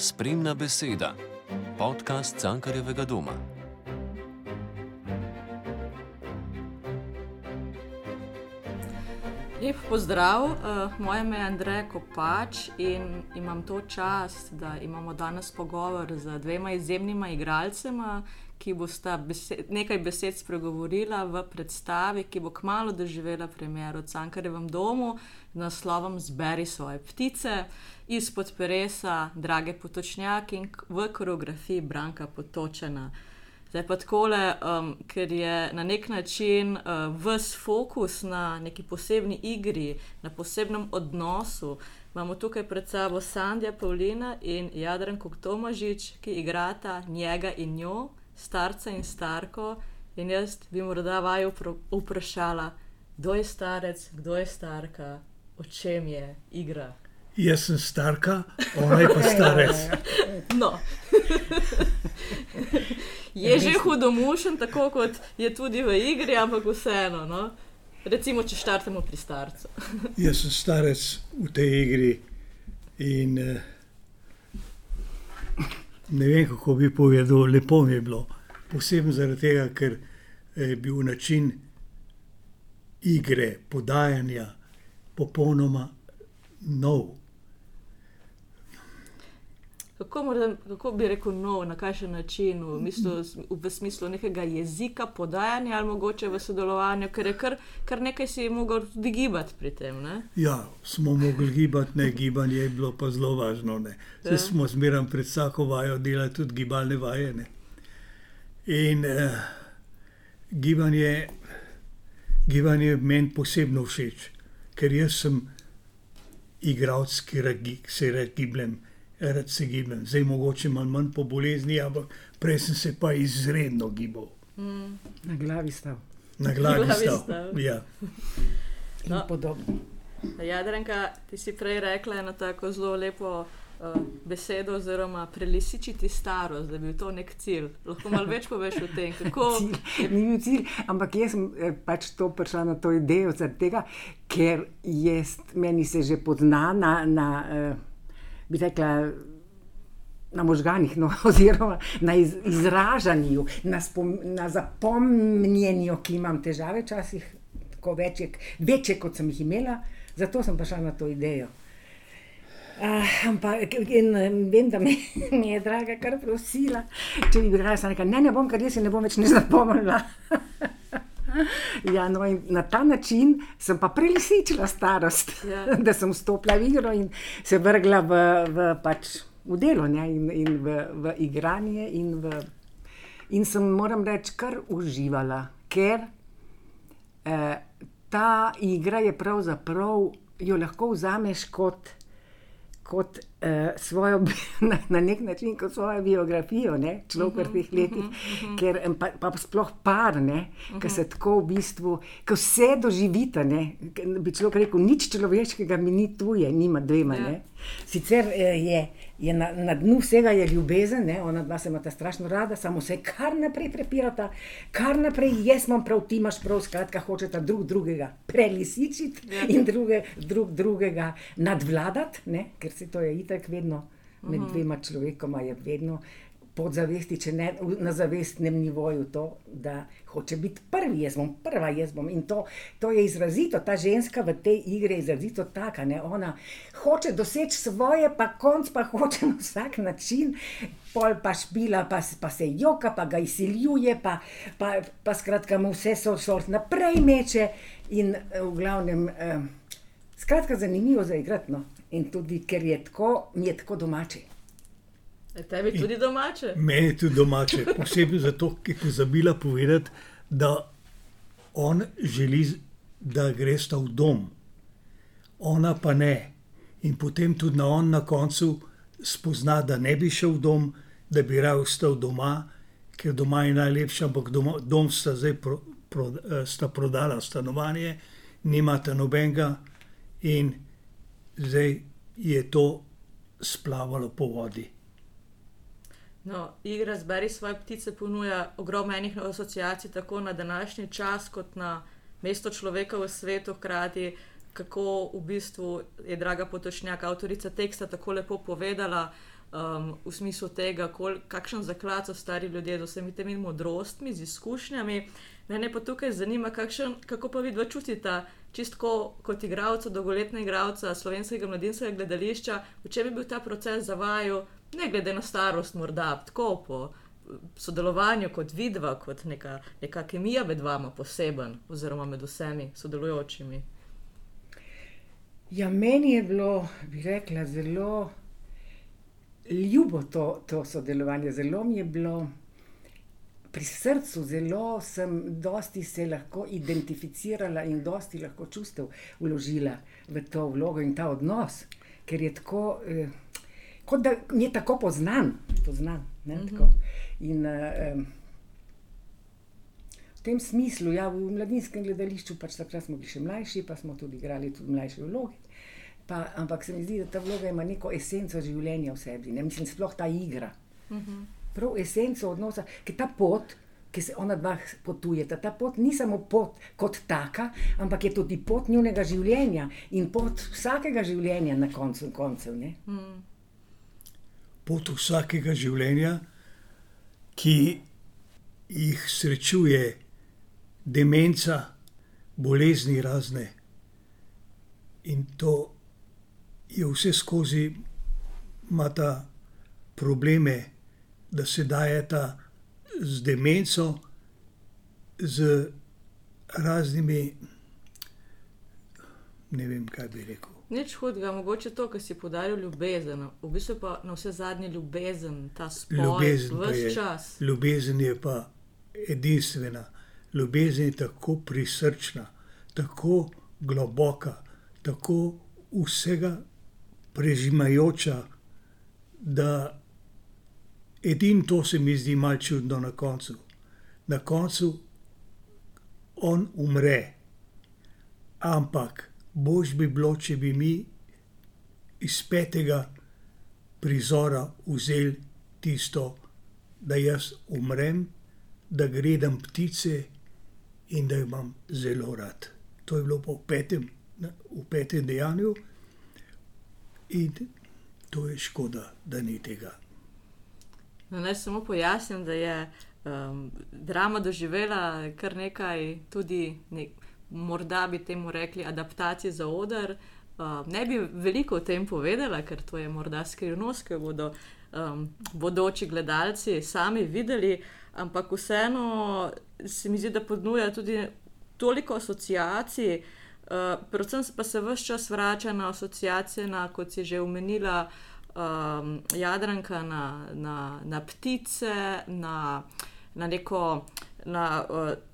Spremna beseda, podcast Cankarjevega doma. Lep pozdrav, uh, moje ime je Andrej Kopač in imam to čast, da imamo danes pogovor z dvema izjemnima igralcema, ki bosta besed, nekaj besed spregovorila v predstavi, ki bo kmalo doživela premjer v Cankarjevem domu z naslovom Zberi svoje ptice izpod peresa Drage Potočnjak in v koreografiji Branka Potočena. Zdaj pa takole, um, ker je na nek način uh, vse fokus na neki posebni igri, na posebnem odnosu. Imamo tukaj pred sabo Sandja Pavlina in Jadran Koktomažič, ki igrata njega in njo, starca in starko. In jaz bi morda vaju vprašala, kdo je starec, kdo je starka, o čem je igra. Jaz sem starka, ona je pa starec. No. je že hudomušen, tako kot je tudi v igri, ampak vseeno. No? Recimo, če štartamo pri starcu. Jaz sem starec v tej igri in eh, ne vem, kako bi povedal, lepo mi je bilo. Posebno zaradi tega, ker je bil način igre, podajanja popolnoma nov. Kako, morda, kako bi rekel, no, na kakšen način, v, mislu, v smislu nekega jezika, podajanja ali mogoče v sodelovanju, ker je kar, kar nekaj si mogel tudi gibati pri tem. Ne? Ja, smo mogli gibati, ne gibanje je bilo pa zelo važno. Ja. Smo zmeraj pred vsako vajo delali tudi gibalne vaje. Ne? In eh, gibanje, gibanje meni posebno všeč, ker jaz sem igralec, ki se rad gibljem rad se gibljem, zdaj mogoče malo manj po bolezni, ampak prej sem se pa izredno gibal. Mm. Na glavi stav. Na glavi, glavi stav. stav. Ja. No. Podobno. Jadranka, ti si prej rekla eno tako zelo lepo uh, besedo, oziroma prelisičiti starost, da bi bil to nek cilj. Lahko malo več poveš o tem, kako. cilj, ni bil cilj, ampak jaz sem eh, pač to prišla na to idejo, tega, ker jaz, meni se že pozna na. na uh, bi rekla, na možganjih, no, oziroma na iz, izražanju, na, spom, na zapomnjenju, ki imam težave, včasih večje, večje, kot sem jih imela, zato sem prišla na to idejo. Uh, ampak in, vem, da mi, mi je draga kar prosila, če bi bila res nekaj, ne, ne bom, ker jaz se ne bom več ne zapomnila. Ja, no, na ta način sem pa prelisičila starost, ja. da sem stopila v igro in se vrgla v, v, pač, v delo ne, in, in v, v igranje. In, v, in sem, moram reči, kar uživala, ker eh, ta igra je pravzaprav, jo lahko vzameš kot kot svojo, na, na nek način kot svojo biografijo, ne, človek v teh letih, uh -huh, uh -huh. ker pa, pa sploh par, ne, uh -huh. ki se tako v bistvu, ki vse doživite. Ne, bi človek rekel, nič človeškega mi ni tuje, nima dvema. Ja. Sicer eh, je je na, na dnu vsega je ljubezen, ne? ona dva se ima strašno rada, samo se kar naprej prepirata, kar naprej jaz imam prav, ti imaš prav, skratka, hočeta drug drugega prelisičiti ja. in druge, drug drugega nadvladati, ne? ker se to je itak vedno med mhm. dvema človekoma, je vedno podzavesti, če ne na zavestnem nivoju, to, da hoče biti prvi, jaz bom prva, jaz bom. In to, to je izrazito, ta ženska v tej igri je izrazito taka. Ne? Ona hoče doseči svoje, pa konc pa hoče na vsak način. Pol pa špila, pa, pa se joka, pa ga izsiljuje, pa, pa, pa skratka mu vse so šort naprej meče. In eh, v glavnem, eh, skratka, zanimivo za igrati. No? In tudi, ker je tako, mi je tako domače. Je tebi tudi domače? Meni je tudi domače, posebej zato, ker je pozabila povedati, da on želi, da greš v dom, ona pa ne. In potem tudi na on na koncu spozna, da ne bi šel v dom, da bi raje ostal doma, ker doma je najlepša, ampak doma, dom sta zdaj pro, pro, eh, sta prodala stanovanje, nimata nobenega in zdaj je to splavalo po vodi. No, igra Zberi svoje ptice ponuja ogromno enih asociacij, tako na današnji čas, kot na mesto človeka v svetu, hkrati kako v bistvu je draga potočnjaka, avtorica teksta, tako lepo povedala. um, v smislu tega, kol, kakšen zaklad so stari ljudje z vsemi temi modrostmi, z izkušnjami. Mene pa tukaj zanima, kakšen, kako pa vidva čutita, čistko kot igralca, dolgoletna igralca slovenskega mladinskega gledališča, v čem je bil ta proces za vaju, ne glede na starost, morda tako po sodelovanju kot vidva, kot neka, neka kemija med vama poseben, oziroma med vsemi sodelujočimi. Ja, meni je bilo, bi rekla, zelo ljubo to, to sodelovanje, zelo mi je bilo pri srcu, zelo sem dosti se lahko identificirala in dosti lahko čustev vložila v to vlogo in ta odnos, ker je tako, eh, kot da mi je tako poznan. poznan ne, mm -hmm. tako. In eh, v tem smislu, ja, v mladinskem gledališču, pač takrat smo bili še mlajši, pa smo tudi igrali tudi mlajše vloge. Pa, ampak se mi zdi, da ta vloga ima neko esenco življenja v sebi, ne mislim, sploh ta igra. Uh -huh. Prav esenco odnosa, ki ta pot, ki se ona dva potujeta, ta pot ni samo pot kot taka, ampak je tudi pot njunega življenja in pot vsakega življenja na koncu koncev. Uh pot vsakega življenja, ki jih srečuje demenca, bolezni razne. In to je vse skozi, ima ta probleme, da se dajeta z demenco, z raznimi, ne vem, kaj bi rekel. Nič hudega, mogoče to, kar si podaril ljubezen, v bistvu pa na vse zadnje ljubezen, ta spol, ljubezen, vse čas. Ljubezen je pa edinstvena, ljubezen je tako prisrčna, tako globoka, tako vsega prežimajoča, da edino to se mi zdi malce čudno na koncu. Na koncu on umre, ampak bož bi bilo, če bi mi iz petega prizora vzeli tisto, da jaz umrem, da gledam ptice in da imam zelo rad. To je bilo po petem, v petem dejanju in to je škoda, da ni tega. No, naj samo pojasnim, da je um, drama doživela kar nekaj tudi. Nek morda bi temu rekli adaptacije za oder. Uh, ne bi veliko o tem povedala, ker to je morda skrivnost, ki jo bodo um, bodoči gledalci sami videli, ampak vseeno se mi zdi, da ponuja tudi toliko asociacij, uh, predvsem pa se vse čas vrača na asociacije, na, kot si že omenila, um, Jadranka, na, na, na ptice, na, na neko. Na, uh,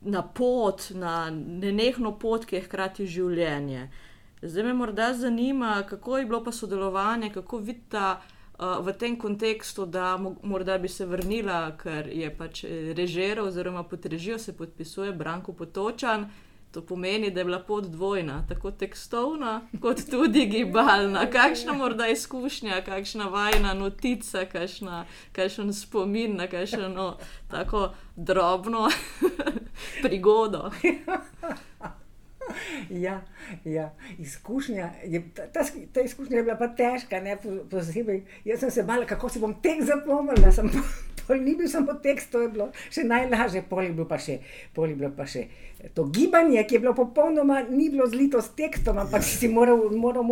na pot, na nenehno pot, ki je hkrati življenje. Zdaj me morda zanima, kako je bilo pa sodelovanje, kako vidite uh, v tem kontekstu, da morda bi se vrnila, ker je pač eh, režira oziroma pod režijo se podpisuje Branko Potočan. To pomeni, da je bila pot dvojna, tako tekstovna, kot tudi gibalna. Kakšna morda izkušnja, kakšna vajna notica, kakšna, kakšen spomin na kakšno tako drobno prigodo. Ja, ja. Izkušnja je, ta, ta izkušnja je bila pa težka, ne posebej. Jaz sem se bala, kako si bom tek zapomnila. Ni bil samo tekst, to je bilo še najlažje, pol je bilo pa še. Pol je bilo pa še to gibanje, ki je bilo popolnoma, ni bilo zlito s tekstom, ampak si moral, moral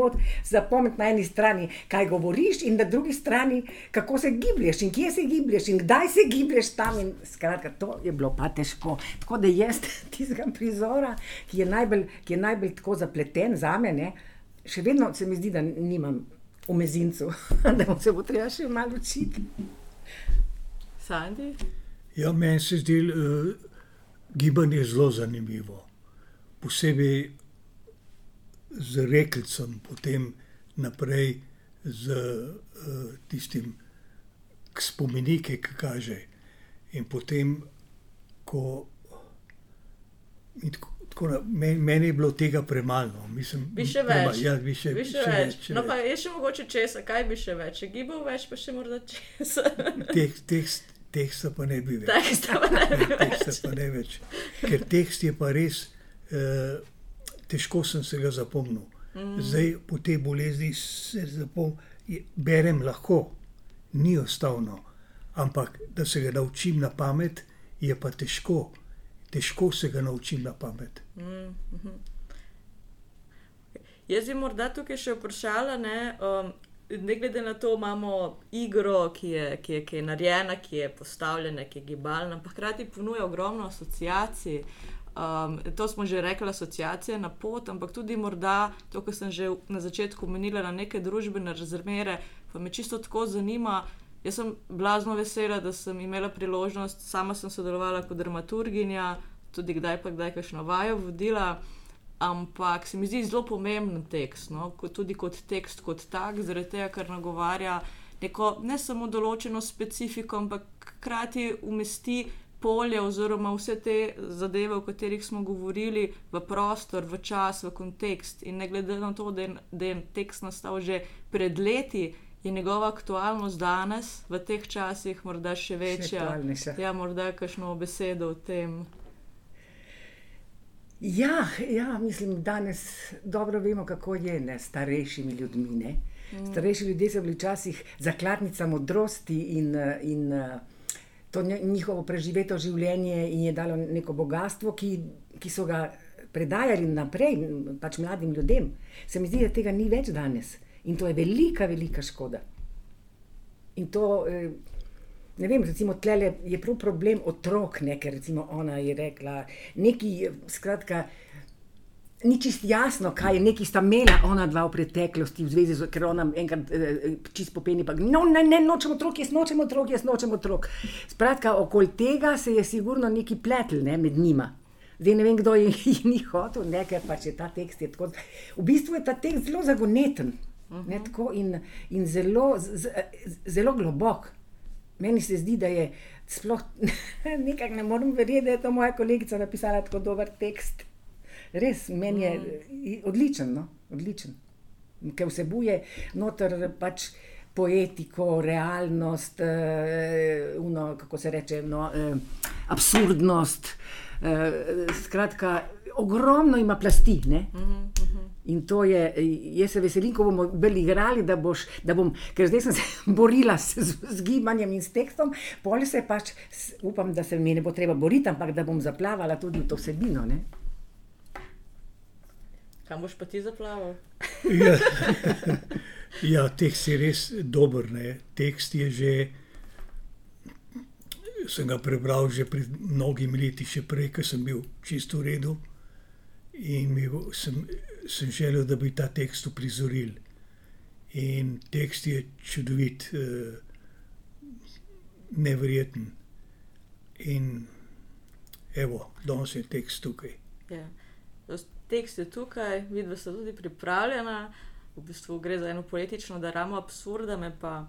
zapomniti na eni strani, kaj govoriš, in na drugi strani, kako se giblješ in kje se giblješ in kdaj se giblješ tam. In, skratka, to je bilo pa težko. Tako da jaz tistega prizora, ki je najbolj, ki je najbolj tako zapleten za mene, še vedno se mi zdi, da nimam v mezincu, da se bo treba še malo učiti. Sandi? Ja, meni se zdi. Uh, gibanje je zelo zanimivo, posebej z reklicem, potem naprej z uh, tistim spomenike, ki kaže. In potem, ko. In tako, tako, meni, meni je bilo tega premalo. Mislim, bi še več. Prema, ja, bi še, bi še, še več. več. No, pa je še mogoče česa, kaj bi še več. Gibal več, pa še morda česa. teh, teh, teksta pa ne bi več. Teksta pa ne bi več. Pa ne več. Ker tekst je pa res, eh, težko sem se ga zapomnil. Mm. Zdaj po tej bolezni se zapomnim, berem lahko, ni enostavno, ampak da se ga naučim na pamet, je pa težko. Težko se ga naučim na pamet. Mm -hmm. Jaz bi morda tukaj še vprašala, ne, um, ne glede na to, imamo igro, ki je, ki, je, ki je narejena, ki je postavljena, ki je gibalna, ampak hkrati ponuja ogromno asociacij. Um, to smo že rekli, asociacije na pot, ampak tudi morda to, kar sem že na začetku omenila, na neke družbene razmere, pa me čisto tako zanima. Jaz sem blazno vesela, da sem imela priložnost, sama sem sodelovala kot dramaturginja, tudi kdaj pa kdaj kakšno vajo vodila. Ampak se mi zdi zelo pomemben tekst, no? tudi kot tekst, kot tak, zaradi tega, ker nagovarja neko ne samo določeno specifiko, ampak hkrati umesti polje oziroma vse te zadeve, o katerih smo govorili, v prostor, v čas, v kontekst. In ne glede na to, da je, da je tekst nastal že pred leti, je njegova aktualnost danes, v teh časih, morda še večja. Še ja, morda kakšno besedo o tem. Ja, ja, mislim, da danes dobro vemo, kako je ne, s starejšimi ljudmi. Ne. Starejši ljudje so bili včasih zakladnica modrosti in, in to njihovo preživeto življenje in je dalo neko bogatstvo, ki, ki so ga predajali naprej, pač mladim ljudem. Se mi zdi, da tega ni več danes in to je velika, velika škoda. In to, ne vem, recimo, tle je prav problem otrok, ne, ker recimo ona je rekla nekaj, skratka. Ni čist jasno, kaj je neki sta imela ona dva v preteklosti, v zvezi z ker ona enkrat čist popeni, pa no, ne, ne, nočemo otrok, jaz nočem otrok, jaz nočem otrok. Skratka, okoli tega se je sigurno neki pletl ne, med njima. Zdaj ne vem, kdo je jih ni hotel, ne, ker pač je ta tekst je tako. V bistvu je ta tekst zelo zagoneten uh -huh. ne, tako, in, in zelo, z, zelo globok. Meni se zdi, da je sploh nekaj, ne morem verjeti, da je to moja kolegica napisala tako dober tekst. Res, meni je mm. odličen, no? odličen. Ker vsebuje noter pač poetiko, realnost, uh, uno, kako se reče, no, uh, absurdnost. Uh, skratka, ogromno ima plasti. Mm -hmm. In to je, jaz se veselim, ko bomo bili igrali, da, boš, da bom, ker zdaj sem se borila s, z, z gibanjem in s tekstom, pol se pač, upam, da se mi ne bo treba boriti, ampak da bom zaplavala tudi v to vsebino. Ne? Kam boš pa ti zaplaval? ja, ja, tekst je res dober. Ne? Tekst je že, sem ga prebral že pred mnogimi leti, še prej, ko sem bil čisto v redu. In sem, sem želel, da bi ta tekst uprizoril. In tekst je čudovit, nevreten. In evo, danes je tekst tukaj. Ja. Tekst je tukaj, vidva sta tudi pripravljena, v bistvu gre za eno poetično daramo absurda, me pa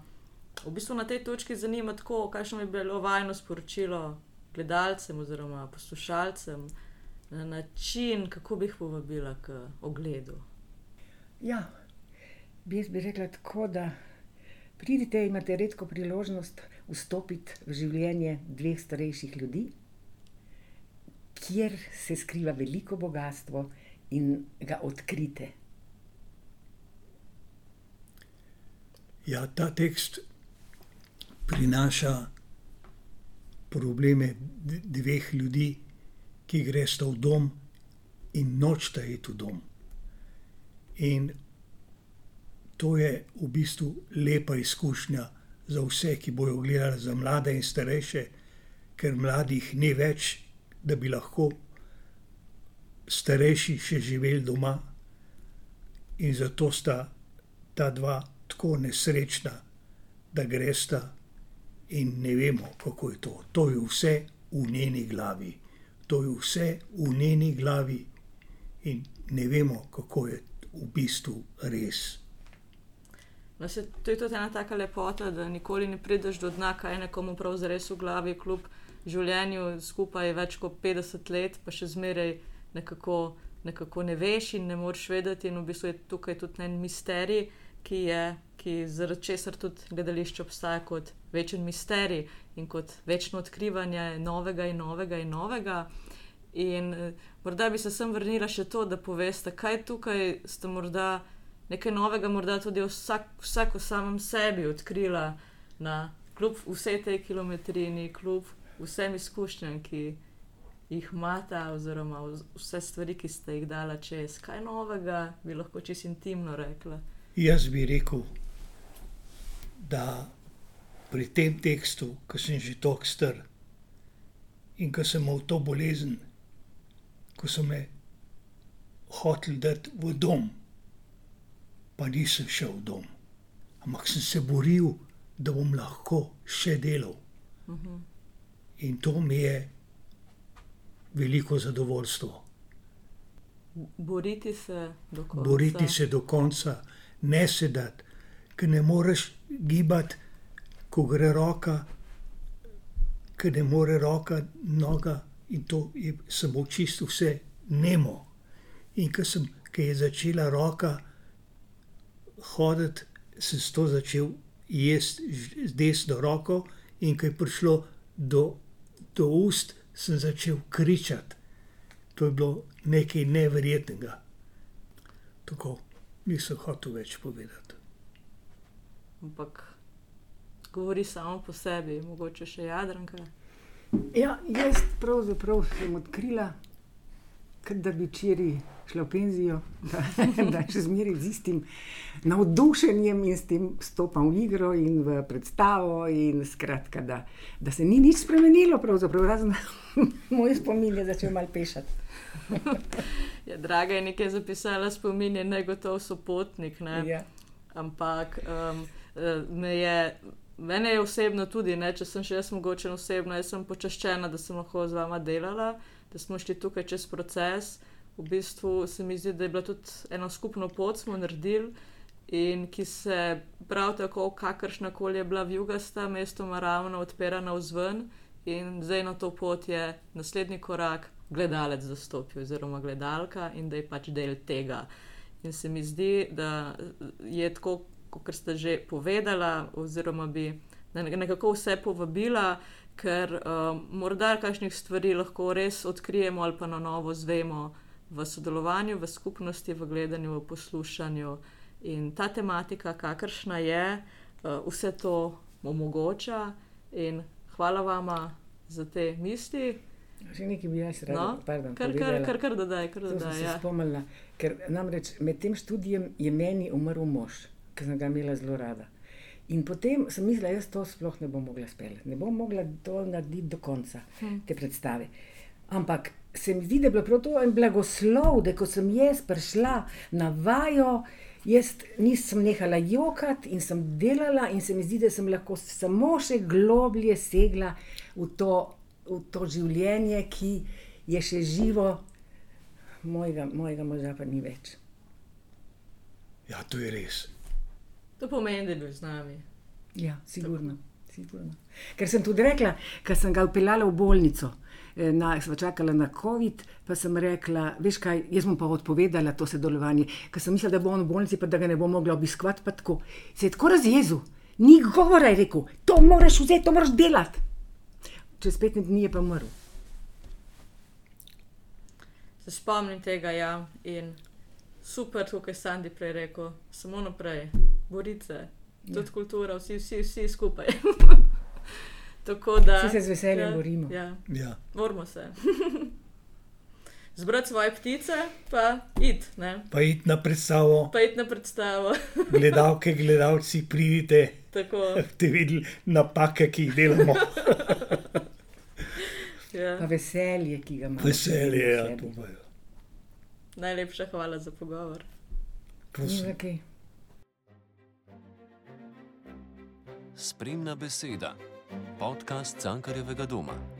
v bistvu na tej točki zanima kakšno bi bilo vajno sporočilo gledalcem oziroma poslušalcem na način, kako bi jih povabila k ogledu. Ja, jaz bi rekla tako, da pridite, imate redko priložnost vstopiti v življenje dveh starejših ljudi, kjer se skriva veliko bogatstvo in ga odkrite. Ja, ta tekst prinaša probleme dveh ljudi, ki gresta v dom in nočeta iti v dom. In to je v bistvu lepa izkušnja za vse, ki bojo gledali za mlade in starejše, ker mladih ni več, da bi lahko starejši še živeli doma. In zato sta ta dva tako nesrečna, da gresta in ne vemo, kako je to. To je vse v njeni glavi. To je vse v njeni glavi in ne vemo, kako je v bistvu res. No, se, to je tudi ena taka lepota, da nikoli ne prideš do dna, kaj je nekomu pravzaprav res v glavi, kljub življenju skupaj več kot 50 let, pa še zmeraj nekako, nekako ne veš in ne moreš vedeti. In v bistvu je tukaj tudi en misterij, ki je, ki zaradi česar tudi gledališče obstaja kot večen misterij in kot večno odkrivanje novega in novega in novega. In morda bi se sem vrnila še to, da poveste, kaj tukaj ste morda nekaj novega, morda tudi vsak, vsak v samem sebi odkrila, na kljub vsej tej kilometrini, kljub vsem izkušnjam, ki jih imata, oziroma vse stvari, ki ste jih dala čez, kaj novega bi lahko čisto intimno rekla. Jaz bi rekel, da pri tem tekstu, ki sem že tako star in ko sem imel to bolezen, ko so me hoteli dati v dom, pa nisem šel v dom, ampak sem se boril, da bom lahko še delal. In to mi je veliko zadovoljstvo. Boriti se do konca. boriti se do konca, ne sedeti, ker ne moreš gibati, ko gre roka, ker ne more roka, noga in to je samo čisto vse nemo. In ko sem, ko je začela roka hoditi, sem s to začel jesti z desno roko, in ko je prišlo do, do ust, sem začel kričati. To je bilo nekaj neverjetnega. Tako nisem hotel več povedati. Ampak govori samo po sebi, mogoče še jadranka. Ja, jaz pravzaprav sem odkrila, da bi včeraj šla v penzijo, da, da še zmeraj z istim navdušenjem in s tem stopam v igro in v predstavo. In skratka, da, da se ni nič spremenilo, razen moj spomin je začel mal pešati. Ja, draga je nekaj zapisala, spomin je negotov sopotnik. Ne? Ja. Ampak um, me je, mene je osebno tudi, ne, če sem še jaz mogoče osebno, jaz sem počaščena, da sem lahko z vama delala, da smo šli tukaj čez proces. V bistvu se mi zdi, da je bila tudi eno skupno pot, smo naredili. In ki se prav tako, kakršna koli je bila vjugasta, mestoma ravno odpira na vzven, in zdaj na to pot je naslednji korak, gledalec zastopil, oziroma gledalka, in da je pač del tega. In se mi zdi, da je tako, kot ste že povedala, oziroma bi nekako vse povabila, ker um, morda kakšnih stvari lahko res odkrijemo ali pa na novo zvemo v sodelovanju, v skupnosti, v gledanju, v poslušanju. In ta tematika, kakršna je, uh, vse to omogoča. In hvala vama za te misli. Še nekaj bi jaz rada, No, pardon, kar, kar, kar, kar dodaj, kar dodaj. Ja. spomnila, ker namreč med tem študijem je meni umrl mož, ki sem ga imela zelo rada. In potem sem mislila, jaz to sploh ne bom mogla speljati, ne bom mogla to narediti do konca te predstave. Ampak se mi zdi, da je bilo prav to en blagoslov, da ko sem jaz prišla na vajo, jaz nisem nehala jokati in sem delala, in se mi zdi, da sem lahko samo še globlje segla v to, v to življenje, ki je še živo, mojega, mojega moža pa ni več. Ja, to je res. To pomeni, da je bil z nami. Ja, sigurno. sigurno. Ker sem tudi rekla, ker sem ga upeljala v bolnico. eh, Na, sva čakala na COVID, pa sem rekla, veš kaj, jaz bom pa odpovedala to sodelovanje, ker sem mislila, da bo on v bolnici, pa da ga ne bo mogla obiskovati. tako. Se je tako razjezel, ni govora, je rekel, to moraš vzeti, to moraš delati. Čez 15 dni je pa umrl. Se spomnim tega, ja, in super, kot je Sandy prej rekel, samo naprej, boriti se, tudi ja. kultura, vsi, vsi, vsi skupaj. Tako da. Vsi se z veseljem ja, borimo. Ja, Ja. moramo se. Zbrati svoje ptice, pa id, ne? Pa id na predstavo, pa id na predstavo. gledalke, gledalci, pridite, Tako, ste videli napake, ki jih delamo. Pa ja. veselje, ki ga imamo. Veselje Ja, to pa je. Najlepša hvala za pogovor. Prosim. Spremna beseda. Podcast Cankarjevega doma.